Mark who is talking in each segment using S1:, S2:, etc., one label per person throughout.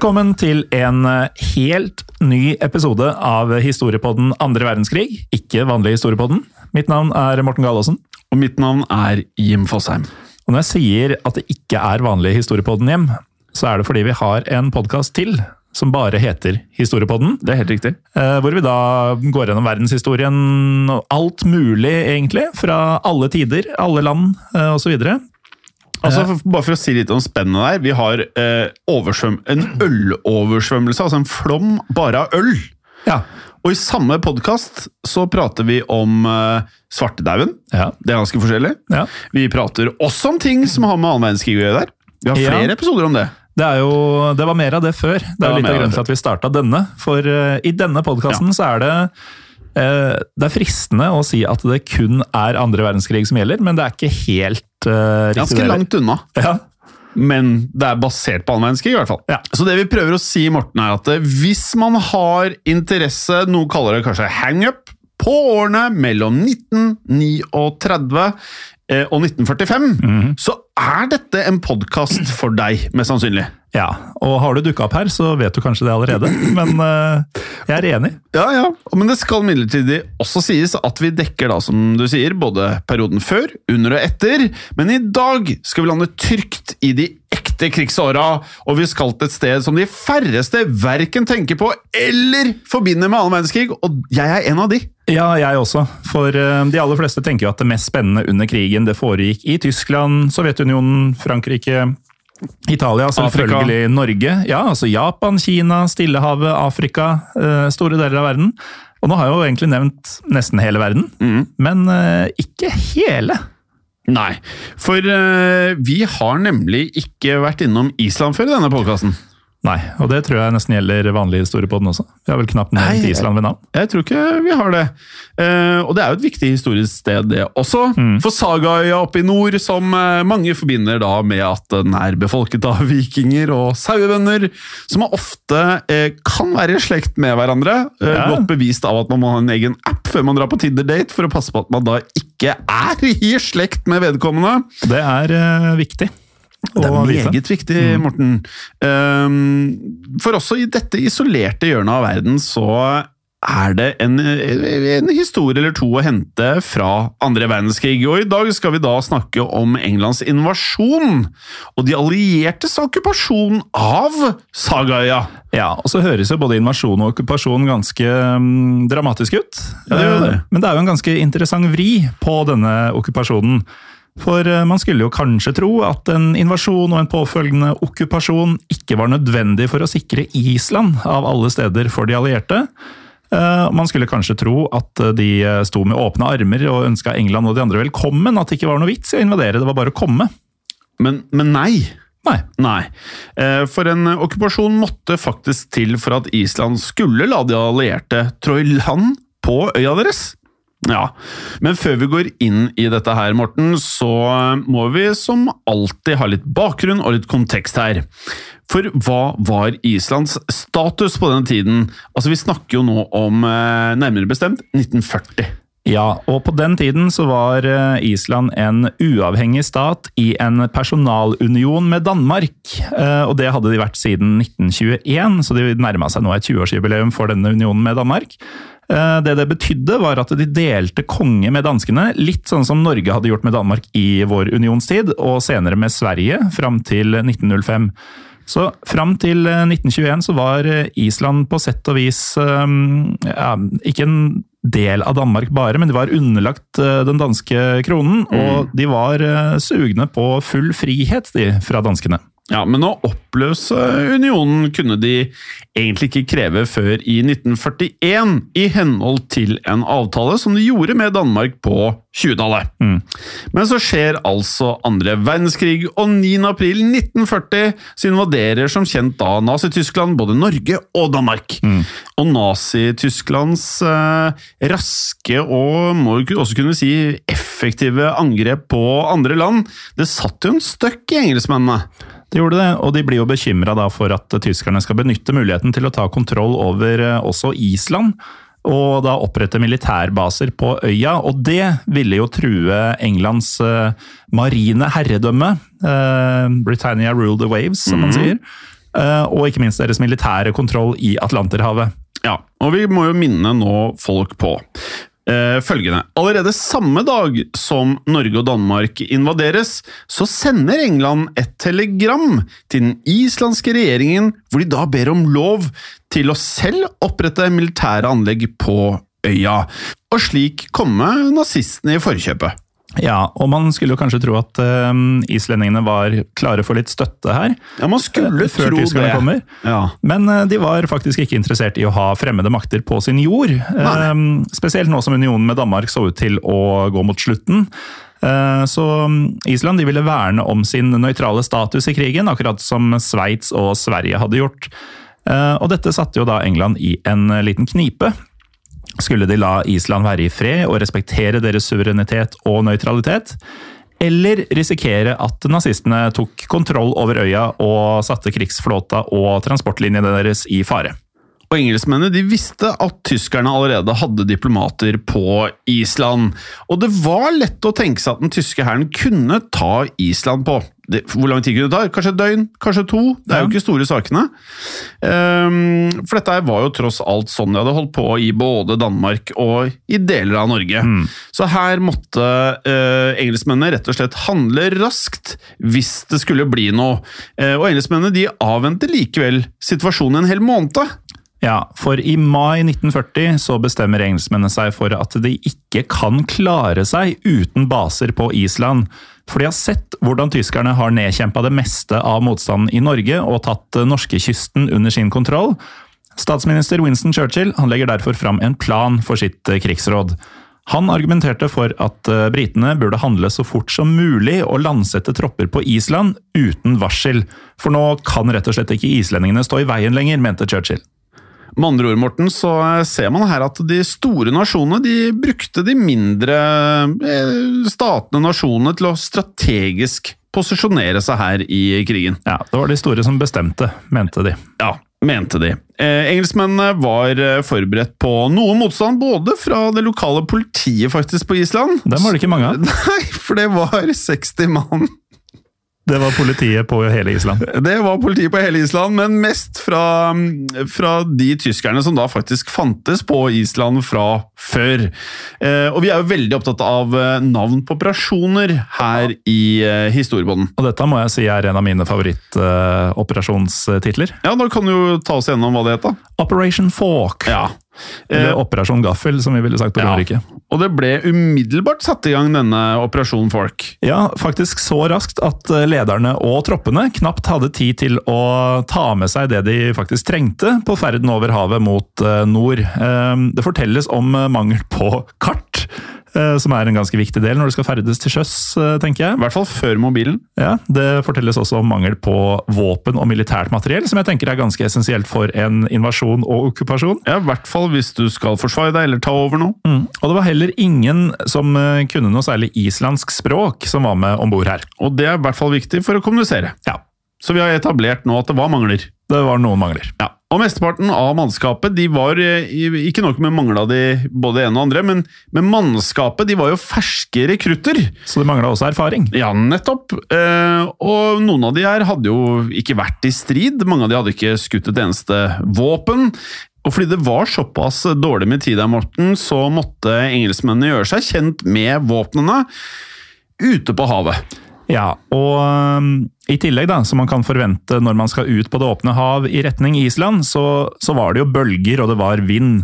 S1: Velkommen til en eh, helt ny episode av Historiepodden andre verdenskrig. Ikke vanlig Historiepodden. Mitt navn er Morten Galaasen.
S2: Og mitt navn er Jim Fosheim.
S1: Og når jeg sier at det ikke er vanlig Historiepodden Jim, så er det fordi vi har en podkast til som bare heter Historiepodden.
S2: Det er helt riktig.
S1: eh, Hvor vi da går gjennom verdenshistorien og alt mulig, egentlig. Fra alle tider, alle land eh, osv.
S2: Altså, for, bare for å si litt om spennet der. Vi har eh, en øloversvømmelse, altså en flom bare av øl.
S1: Ja.
S2: Og i samme podkast så prater vi om eh, svartedauden.
S1: Ja.
S2: Det er ganske forskjellig.
S1: ja.
S2: Vi prater også om ting som har med annen verdenskrig å gjøre der. Vi har flere episoder om det.
S1: Det, er jo, det var mer av det før. Det er
S2: var
S1: jo litt av grunnen til at vi starta denne. For uh, i denne podkasten så er det Det er fristende å si at det kun er andre verdenskrig som gjelder, men det er ikke helt uh, riktig.
S2: Ganske langt unna.
S1: Ja.
S2: Men det er basert på annen verdenskrig, i hvert fall.
S1: Ja.
S2: Så det vi prøver å si, Morten, er at eh, hvis man har interesse, noen kaller det kanskje hangup, på årene mellom 1939 eh, og 1945,
S1: mm.
S2: så er dette en podkast for deg, mest sannsynlig.
S1: Ja. Og har du dukka opp her, så vet du kanskje det allerede, men eh, jeg er enig.
S2: Ja, ja. Men det skal midlertidig også sies at vi dekker da, som du sier, både perioden før, under og etter. Men i dag skal vi lande trygt i de ekte krigsåra, og vi skal til et sted som de færreste verken tenker på eller forbinder med annen verdenskrig, og jeg er en av de.
S1: Ja, jeg også. For eh, de aller fleste tenker jo at det mest spennende under krigen det foregikk i Tyskland, Sovjetunionen, Frankrike, Italia, selvfølgelig Norge. Ja, altså Japan, Kina, Stillehavet, Afrika, eh, store deler av verden. Og nå har jeg jo egentlig nevnt nesten hele verden, men eh, ikke hele.
S2: Nei, for eh, vi har nemlig ikke vært innom Island før i denne podkasten.
S1: Nei, og det tror jeg nesten gjelder vanlig historiepodden også. Vi har vel knapt nevnt
S2: til
S1: Island ved navn.
S2: Jeg tror ikke vi har det. Eh, og det er jo et viktig historisk sted, det også. For Sagaøya oppe i nord, som eh, mange forbinder da med at den er befolket av vikinger og sauebønder, som ofte eh, kan være i slekt med hverandre.
S1: Ja.
S2: Godt bevist av at man må ha en egen app før man drar på Tinder-date, for å passe på at man da ikke er i slekt med vedkommende.
S1: Det er viktig.
S2: Det er meget viktig, Morten. Um, for også i dette isolerte hjørnet av verden så er det en, en historie eller to å hente fra andre verdenskrig. Og i dag skal vi da snakke om Englands invasjon og de alliertes okkupasjon av Sagaøya.
S1: Ja, og så høres jo både invasjon og okkupasjon ganske um, dramatisk ut.
S2: Ja, det det.
S1: Eh, Men det er jo en ganske interessant vri på denne okkupasjonen. For eh, man skulle jo kanskje tro at en invasjon og en påfølgende okkupasjon ikke var nødvendig for å sikre Island av alle steder for de allierte. Eh, Man skulle kanskje tro at de eh, sto med åpne armer og ønska England og de andre velkommen, at det ikke var noe vits i å invadere, det var bare å komme.
S2: Men, men nei.
S1: Nei.
S2: Nei, for en okkupasjon måtte faktisk til for at Island skulle la de allierte trå i land på øya deres. Ja, men før vi går inn i dette her, Morten, så må vi som alltid ha litt bakgrunn og litt kontekst her. For hva var Islands status på den tiden? Altså, vi snakker jo nå om eh, nærmere bestemt 1940.
S1: Ja, og på den tiden så var eh, Island en uavhengig stat i en personalunion med Danmark. Eh, Og det hadde de vært siden 1921, så de nærma seg nå et 20-årsjubileum for denne unionen med Danmark. Eh, Det det betydde, var at de delte konge med danskene, litt sånn som Norge hadde gjort med Danmark i vår unionstid, og senere med Sverige fram til 1905. Så fram til eh, 1921 så var Island på sett og vis ja, ikke en del av Danmark bare, men de var underlagt eh, den danske kronen, og de var eh, sugne på full frihet de, fra danskene.
S2: Ja, Men å oppløse unionen kunne de egentlig ikke kreve før i 1941, i henhold til en avtale som de gjorde med Danmark på 20-tallet. Men så skjer altså andre verdenskrig, og 9. april 1940 så invaderer som kjent da Nazi-Tyskland både Norge og Danmark. Og Nazi-Tysklands eh, raske og må jo også kunne si effektive angrep på andre land, det satt jo en støkk i engelskmennene.
S1: De gjorde det, og de blir jo bekymra for at tyskerne skal benytte muligheten til å ta kontroll over eh, også Island. Og da opprette militærbaser på øya, og det ville jo true Englands eh, marine herredømme. Eh, Britannia rule the waves, som man sier. Eh, og ikke minst deres militære kontroll i Atlanterhavet.
S2: Ja, og vi må jo minne nå folk på følgende. Allerede samme dag som Norge og Danmark invaderes, så sender England et telegram til den islandske regjeringen, hvor de da ber om lov til å selv opprette militære anlegg på øya, og slik komme nazistene i forkjøpet.
S1: Ja, og man skulle jo kanskje tro at uh, islendingene var klare for litt støtte her.
S2: Ja, man skulle
S1: uh, før
S2: tro
S1: tyskerne
S2: det.
S1: kommer.
S2: Ja.
S1: Men uh, de var faktisk ikke interessert i å ha fremmede makter på sin jord. Eh, Spesielt nå som unionen med Danmark så ut til å gå mot slutten. Eh, Så mm, Island de ville verne om sin nøytrale status i krigen, akkurat som Sveits og Sverige hadde gjort. Og dette satte jo da England i en liten knipe. Skulle de la Island være i fred og respektere deres suverenitet og nøytralitet? Eller risikere at nazistene tok kontroll over øya og satte krigsflåta og transportlinjene deres i fare?
S2: Og engelskmennene de visste at tyskerne allerede hadde diplomater på Island. Og det var lett å tenke seg at den tyske hæren kunne ta Island på. Det, hvor lang tid kunne det ta? Kanskje et døgn? Kanskje to? Det er jo ikke store sakene. Um, for dette var jo tross alt sånn de hadde holdt på i både Danmark og i deler av Norge. Så her måtte uh, engelskmennene rett og slett handle raskt hvis det skulle bli noe. Uh, og engelskmennene de avventer likevel situasjonen en hel måned.
S1: Ja, for i mai 1940 så bestemmer engelskmennene seg for at de ikke kan klare seg uten baser på Island. For de har sett hvordan tyskerne har nedkjempa det meste av motstanden i Norge og tatt norskekysten under sin kontroll. Statsminister Winston Churchill legger derfor fram en plan for sitt eh, krigsråd. Han argumenterte for at eh, britene burde handle så fort som mulig og landsette tropper på Island uten varsel. For nå kan rett og slett ikke islendingene stå i veien lenger, mente Churchill.
S2: Med andre ord, Morten, så ser man her at de store nasjonene de brukte de mindre eh, statene, nasjonene, til å strategisk posisjonere seg her i krigen.
S1: Ja, det var de store som bestemte, mente de.
S2: Ja, mente de. Eh, engelskmennene var eh, forberedt på noe motstand, både fra det lokale politiet faktisk på Island.
S1: Dem var det ikke mange av.
S2: Nei, for det var 60 mann.
S1: Det var politiet på hele Island.
S2: Det var politiet på hele Island, men mest fra, fra de tyskerne som da faktisk fantes på Island fra før. Eh, og vi er jo veldig opptatt av eh, navn på operasjoner her i eh, historiebånden.
S1: Og dette må jeg si er en av mine favorittoperasjonstitler.
S2: Ja, da kan du jo ta oss gjennom hva det het, da.
S1: Operation Fork.
S2: Ja.
S1: Eller
S2: Eh,
S1: Operasjon Gaffel, som vi ville sagt på
S2: ja.
S1: Romerike.
S2: Og det ble umiddelbart satt i gang denne Operasjon Folk.
S1: Ja, faktisk så raskt at eh, lederne og troppene knapt hadde tid til å ta med seg det de faktisk trengte på ferden over havet mot eh, nord. Det fortelles om mangel på kart, som er en ganske viktig del når du skal ferdes til sjøs, eh, tenker jeg.
S2: I hvert fall før mobilen.
S1: Ja, Det fortelles også om mangel på våpen og militært materiell, som jeg tenker er ganske essensielt for en invasjon og okkupasjon.
S2: Ja, I hvert fall hvis du skal forsvare deg eller ta over noe.
S1: Mm. Og det var heller ingen som eh, kunne noe særlig islandsk språk som var med om bord her.
S2: Og det er i hvert fall viktig for å kommunisere.
S1: Ja,
S2: Så vi har etablert nå at det var mangler.
S1: det var noen mangler.
S2: Ja, og Mesteparten av mannskapet de var eh, ikke nok med mangla de både ene og andre, men, men mannskapet de var jo ferske rekrutter.
S1: Så det mangla også erfaring.
S2: Ja, nettopp. Eh, og noen av de her hadde jo ikke vært i strid. Mange av de hadde ikke skutt et eneste våpen. Og fordi det var såpass dårlig med tid der, Morten, så måtte engelskmennene gjøre seg kjent med våpnene ute på havet.
S1: Ja, og øhm, i tillegg, da, som man kan forvente når man skal ut på det åpne hav i retning Island, så, så var det jo bølger og det var vind.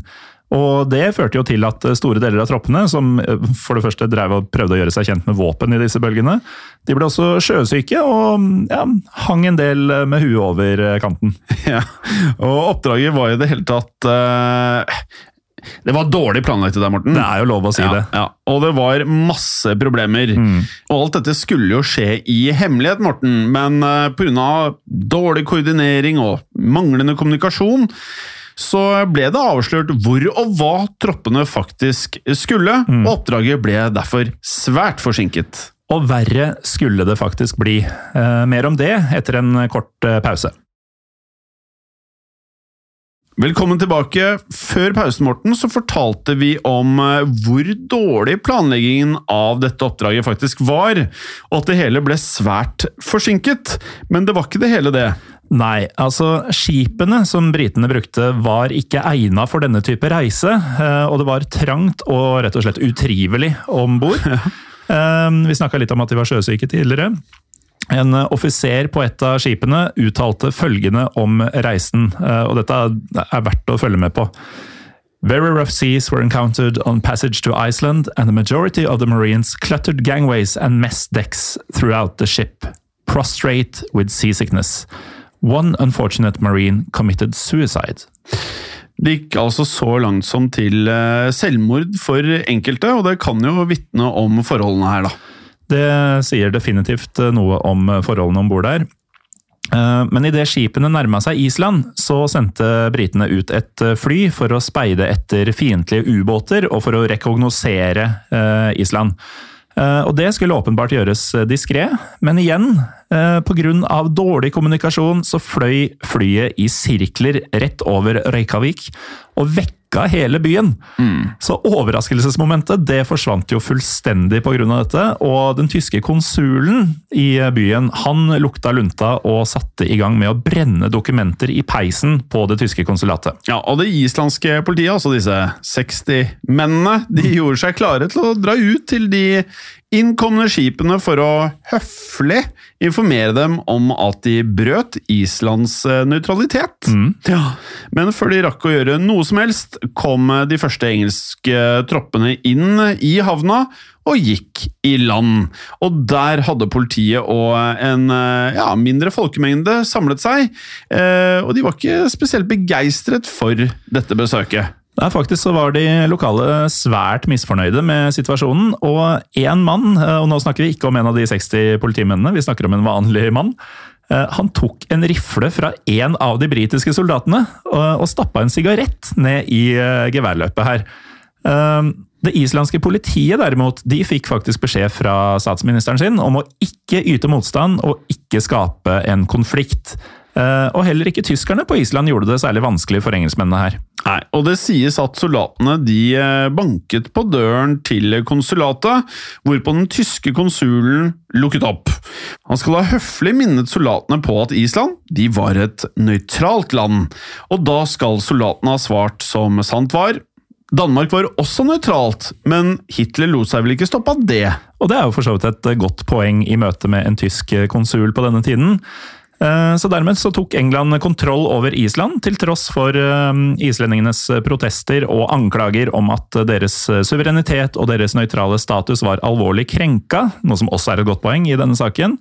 S1: Og Det førte jo til at store deler av troppene, som eh, for det første drev og prøvde å gjøre seg kjent med våpen i disse bølgene, de ble også sjøsyke og ja, hang en del med huet over eh, kanten.
S2: Ja. Og oppdraget var i det hele tatt eh, Det var dårlig planlagt det der, Morten.
S1: Det er jo lov å si
S2: ja,
S1: det.
S2: Ja. Og det var masse problemer. Og alt dette skulle jo skje i hemmelighet, Morten, men uh, pga. dårlig koordinering og manglende kommunikasjon, så ble det avslørt hvor og hva troppene faktisk skulle, og oppdraget ble derfor svært forsinket.
S1: Og verre skulle det faktisk bli. Eh, mer om det etter en kort eh, pause.
S2: Velkommen tilbake. Før pausen Morten, så fortalte vi om eh, hvor dårlig planleggingen av dette oppdraget faktisk var, og at det hele ble svært forsinket. Men det var ikke det hele, det.
S1: Nei, altså skipene som britene brukte var ikke egna for denne type reise, eh, og det var trangt og rett og slett utrivelig om bord. Eh, Vi snakka litt om at de var sjøsyke tidligere. En offiser på et av skipene uttalte følgende om reisen, eh, og dette er verdt å følge med på. Very rough seas were encountered on passage to Iceland, and the majority of the Marines cluttered gangways and mess decks throughout the ship, prostrate with seasickness. One unfortunate Marine committed suicide.
S2: Det gikk altså så langt som til eh, selvmord for enkelte, og det kan jo vitne om forholdene her, da.
S1: Det sier definitivt noe om forholdene om bord der. Eh, Men idet skipene nærma seg Island, så sendte britene ut et fly for å speide etter fiendtlige ubåter og for å rekognosere eh, Island. Eh, Og det skulle åpenbart gjøres diskré, men igjen, eh, pga. dårlig kommunikasjon, så fløy flyet i sirkler rett over Reykjavik og vekka hele byen. Så overraskelsesmomentet det forsvant jo fullstendig pga. dette, og den tyske konsulen i byen han lukta lunta og satte i gang med å brenne dokumenter i peisen på det tyske konsulatet.
S2: Ja, og det islandske politiet, altså disse 60-mennene, de gjorde seg klare til å dra ut til de innkomne skipene for å høflig informere dem om at de brøt Islands nøytralitet. Mm. Ja. Men før de rakk å gjøre noe som helst, kom de første engelske troppene inn i havna og gikk i land. Og der hadde politiet og en eh, ja, mindre folkemengde samlet seg, eh, og de var ikke spesielt begeistret for dette besøket.
S1: Nei, faktisk så var de lokale svært misfornøyde med situasjonen, og én mann, eh, og nå snakker vi ikke om en av de 60 politimennene, vi snakker om en vanlig mann, eh, han tok en rifle fra en av de britiske soldatene og, og stappa en sigarett ned i eh, geværløpet her. Eh, Det islandske politiet derimot, de fikk faktisk beskjed fra statsministeren sin om å ikke yte motstand og ikke skape en konflikt. Eh, Og heller ikke tyskerne på Island gjorde det særlig vanskelig for engelskmennene her.
S2: Nei, og det sies at soldatene de eh, banket på døren til konsulatet, hvorpå den tyske konsulen lukket opp. Han skal ha høflig minnet soldatene på at Island de var et nøytralt land, og da skal soldatene ha svart som sant var. Danmark var også nøytralt, men Hitler lot seg vel ikke stoppe av det.
S1: Og det er jo for så vidt et godt poeng i møte med en tysk konsul på denne tiden. Eh, Så dermed så tok England kontroll over Island, til tross for eh, islendingenes protester og anklager om at deres suverenitet og deres nøytrale status var alvorlig krenka, noe som også er et godt poeng i denne saken.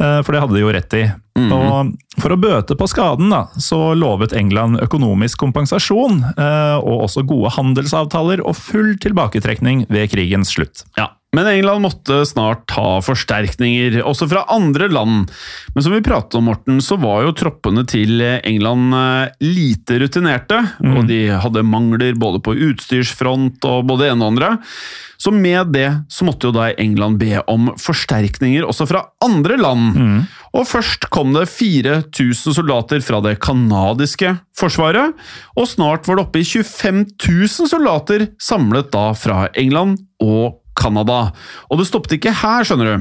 S1: eh, For det hadde de jo rett i. Og For å bøte på skaden da, så lovet England økonomisk kompensasjon, eh, og også gode handelsavtaler og full tilbaketrekning ved krigens slutt.
S2: Ja, Men England måtte snart ta forsterkninger, også fra andre land. Men som vi pratet om, Morten, så var jo troppene til England eh, lite rutinerte. Og de hadde mangler både på utstyrsfront og både ene og andre. Så med det så måtte jo da England be om forsterkninger også fra andre land. Og først kom det 4000 soldater fra det kanadiske forsvaret, og snart var det oppe i 25 000 soldater samlet da fra England og Canada. Og det stoppet ikke her, skjønner du.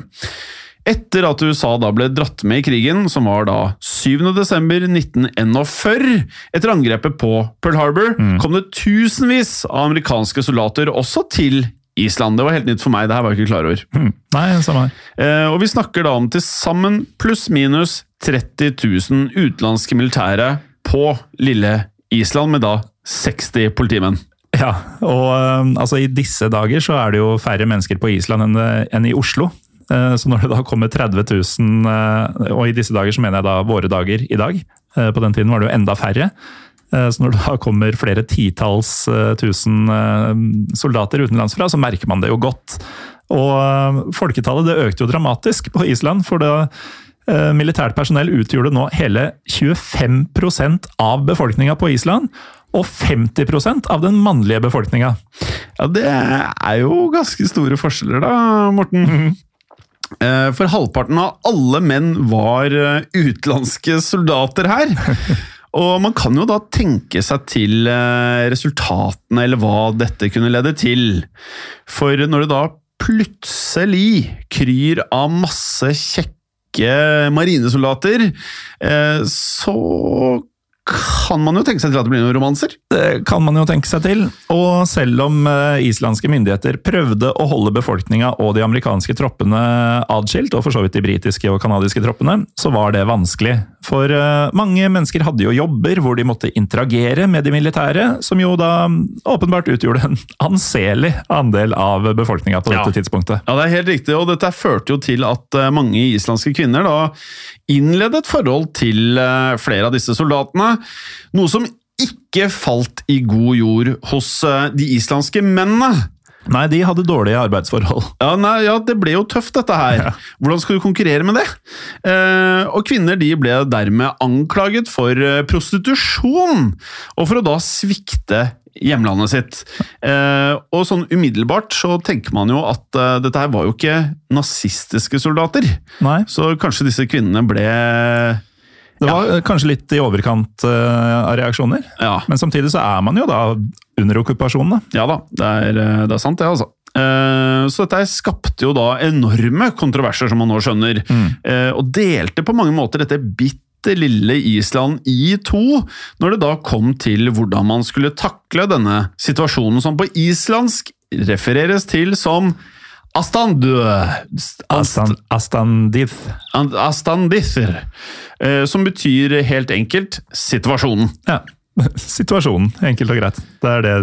S2: Etter at USA da ble dratt med i krigen, som var da 7.12.1941, etter angrepet på Pearl Harbor, kom det tusenvis av amerikanske soldater også til Island. Det var helt nytt for meg, det her var jeg ikke klar over.
S1: Nei, samme her.
S2: Eh, og vi snakker da om til sammen pluss-minus 30 000 utenlandske militære på lille Island, med da 60 politimenn.
S1: Ja, og eh, altså, i disse dager så er det jo færre mennesker på Island enn, enn i Oslo. Eh, Så når det da kommer 30 000, eh, og i disse dager så mener jeg da våre dager i dag, eh, på den tiden var det jo enda færre. Eh, Så når det da kommer flere titalls eh, tusen eh, soldater utenlandsfra, så merker man det jo godt. Og eh, folketallet det økte jo dramatisk på Island, for det eh, militært personell utgjorde nå hele 25% av befolkninga på Island, og 50% av den mannlige befolkninga.
S2: Ja, det er jo ganske store forskjeller da, Morten. Eh, For halvparten av alle menn var eh, utenlandske soldater her. Og man kan jo da tenke seg til eh, resultatene, eller hva dette kunne lede til. For når det da plutselig kryr av masse kjekke marinesoldater, så kan man jo tenke seg til at det blir noen romanser.
S1: Det kan man jo tenke seg til. Og selv om eh, islandske myndigheter prøvde å holde befolkninga og de amerikanske troppene adskilt, og for så vidt de britiske og canadiske troppene, så var det vanskelig. For eh, mange mennesker hadde jo jobber hvor de måtte interagere med de militære, som jo da åpenbart utgjorde en anselig andel av befolkninga på dette
S2: Ja.
S1: tidspunktet.
S2: Ja, det er helt riktig, og dette førte jo til at eh, mange islandske kvinner da innledet forhold til eh, flere av disse soldatene, noe som ikke falt i god jord hos eh, de islandske mennene.
S1: Nei, de hadde dårlige arbeidsforhold.
S2: Ja, nei, ja, det ble jo tøft dette her. Hvordan skal du konkurrere med det? Eh, og kvinner de ble dermed anklaget for eh, prostitusjon, og for å da svikte hjemlandet sitt. Eh, og sånn umiddelbart så tenker man jo at eh, dette her var jo ikke nazistiske soldater.
S1: Nei,
S2: Så kanskje disse kvinnene ble
S1: det var ja. kanskje litt i overkant eh, av reaksjoner.
S2: Ja,
S1: Men samtidig så er man jo da under okkupasjonen.
S2: ja da, det er, eh, det er sant det, altså. Eh, Så dette skapte jo da enorme kontroverser, som man nå skjønner, eh, og delte på mange måter dette bitte lille Island i to, når det da kom til hvordan man skulle takle denne situasjonen, som på islandsk refereres til som Astandu.
S1: Astan, Astandith.
S2: Eh, Som betyr helt enkelt situasjonen.
S1: Ja. Situasjonen, enkelt og greit. Det er det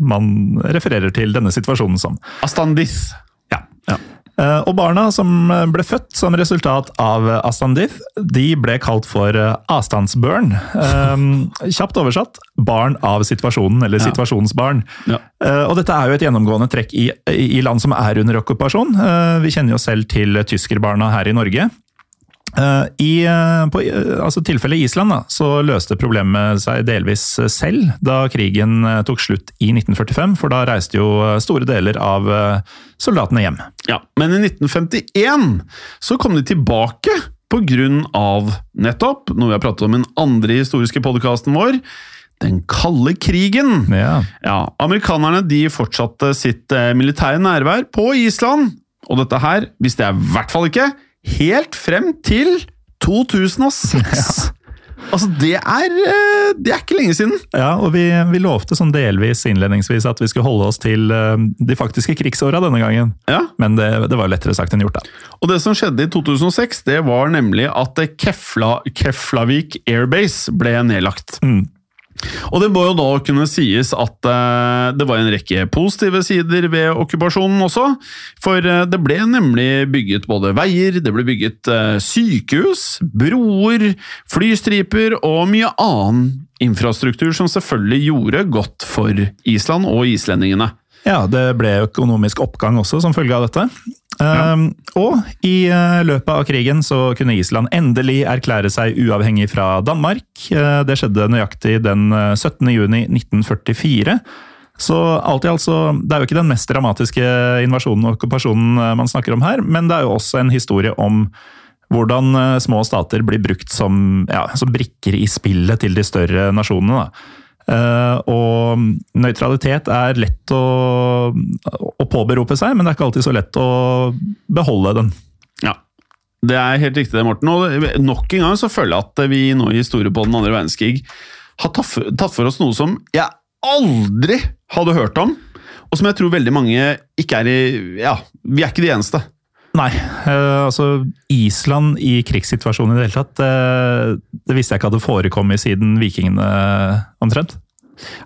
S1: man refererer til denne situasjonen som.
S2: Astandith.
S1: Ja. Eh, Og barna som ble født som resultat av Astandif, de ble kalt for eh, avstandsbørn. Eh, Kjapt oversatt barn av situasjonen, eller
S2: Ja.
S1: situasjonsbarn.
S2: Ja.
S1: Eh, Og dette er jo et gjennomgående trekk i, i land som er under okkupasjon. Eh, Vi kjenner jo selv til tyskerbarna her i Norge. Eh, I eh, på, eh, altså tilfellet Island da, så løste problemet seg delvis selv da krigen tok slutt i 1945, for da reiste jo store deler av soldatene hjem.
S2: Ja, men i 1951 så kom de tilbake av nettopp, noe vi har pratet om i den andre historiske podkasten vår, den kalde krigen.
S1: Ja.
S2: Ja, Amerikanerne de fortsatte sitt militære nærvær på Island, og dette her visste jeg i hvert fall ikke, helt frem til 2006. Altså, det er, eh, det er ikke lenge siden.
S1: Ja, og vi, vi lovte sånn delvis innledningsvis at vi skulle holde oss til eh, de faktiske krigsåra denne gangen.
S2: Ja,
S1: Men det, det var lettere sagt enn gjort, da.
S2: Og det som skjedde i 2006, det var nemlig at Kefla, Keflavik Airbase ble nedlagt.
S1: Mm.
S2: Og det må jo da kunne sies at eh, det var en rekke positive sider ved okkupasjonen også. For eh, det ble nemlig bygget både veier, det ble bygget eh, sykehus, broer, flystriper og mye annen infrastruktur som selvfølgelig gjorde godt for Island og islendingene.
S1: Ja, det ble økonomisk oppgang også som følge av dette. Um, og i uh, løpet av krigen så kunne Island endelig erklære seg uavhengig fra Danmark. Uh, det skjedde nøyaktig den uh, 17. juni 1944. Så alt i alt så, Det er jo ikke den mest dramatiske invasjonen og okkupasjonen man snakker om her, men det er jo også en historie om hvordan små stater blir brukt som, ja, som brikker i spillet til de større nasjonene. da. Eh, og nøytralitet er lett å, å påberope seg, men det er ikke alltid så lett å beholde den.
S2: Ja, det er helt riktig det, Morten. Og nok en gang så føler jeg at vi nå i historie på den andre verdenskrig har tatt for, oss noe som jeg aldri hadde hørt om, og som jeg tror veldig mange ikke er i Ja, vi er ikke de eneste.
S1: Nei, eh, altså Island i krigssituasjonen i det hele tatt, eh, det visste jeg ikke hadde forekommet siden vikingene omtrent.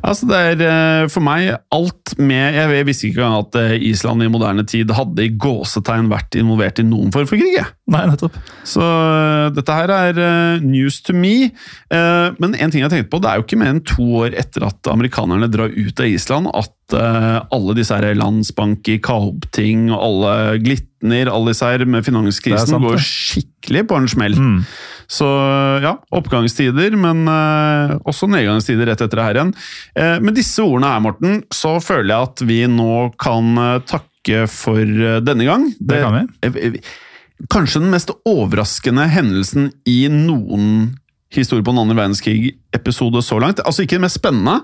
S2: Altså det er eh, for meg alt med Jeg, visste ikke engang at Island i moderne tid hadde i gåsetegn vært involvert i noen form for krig. jeg.
S1: Nei, nettopp.
S2: Så dette her er news to me. Men en ting jeg tenkte på, det er jo ikke mer enn to år etter at amerikanerne drar ut av Island, at øh, alle disse her landsbanker, Kaupting og alle Glitner, alle disse her med finanskrisen
S1: sant,
S2: går skikkelig på en smell.
S1: Mm.
S2: Så ja, oppgangstider, men øh, også nedgangstider rett etter det her igjen. Eh, med disse ordene her, Morten, så føler jeg at vi nå kan takke for denne gang.
S1: Det kan vi.
S2: Eh, Kanskje den mest overraskende hendelsen i noen historie på den andre verdenskrig-episode så langt. Altså ikke det mest spennende,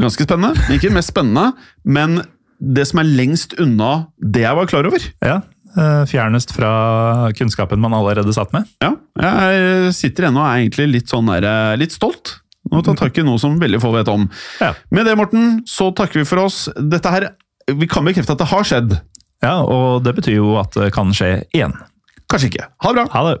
S2: ganske spennende, ikke mest spennende, men det som er lengst unna det jeg var klar over.
S1: Ja, eh, Fjernest fra kunnskapen man allerede satt med.
S2: Ja, jeg sitter ennå og er egentlig litt sånn der, eh, litt stolt. Nå tar tak i noe som veldig få vet om.
S1: Ja.
S2: Med det, Morten, så takker vi for oss. Dette her, Vi kan bekrefte at det har skjedd.
S1: Ja, Og det betyr jo at det kan skje igjen.
S2: Kanskje ikke. Ha det bra.
S1: Ha det!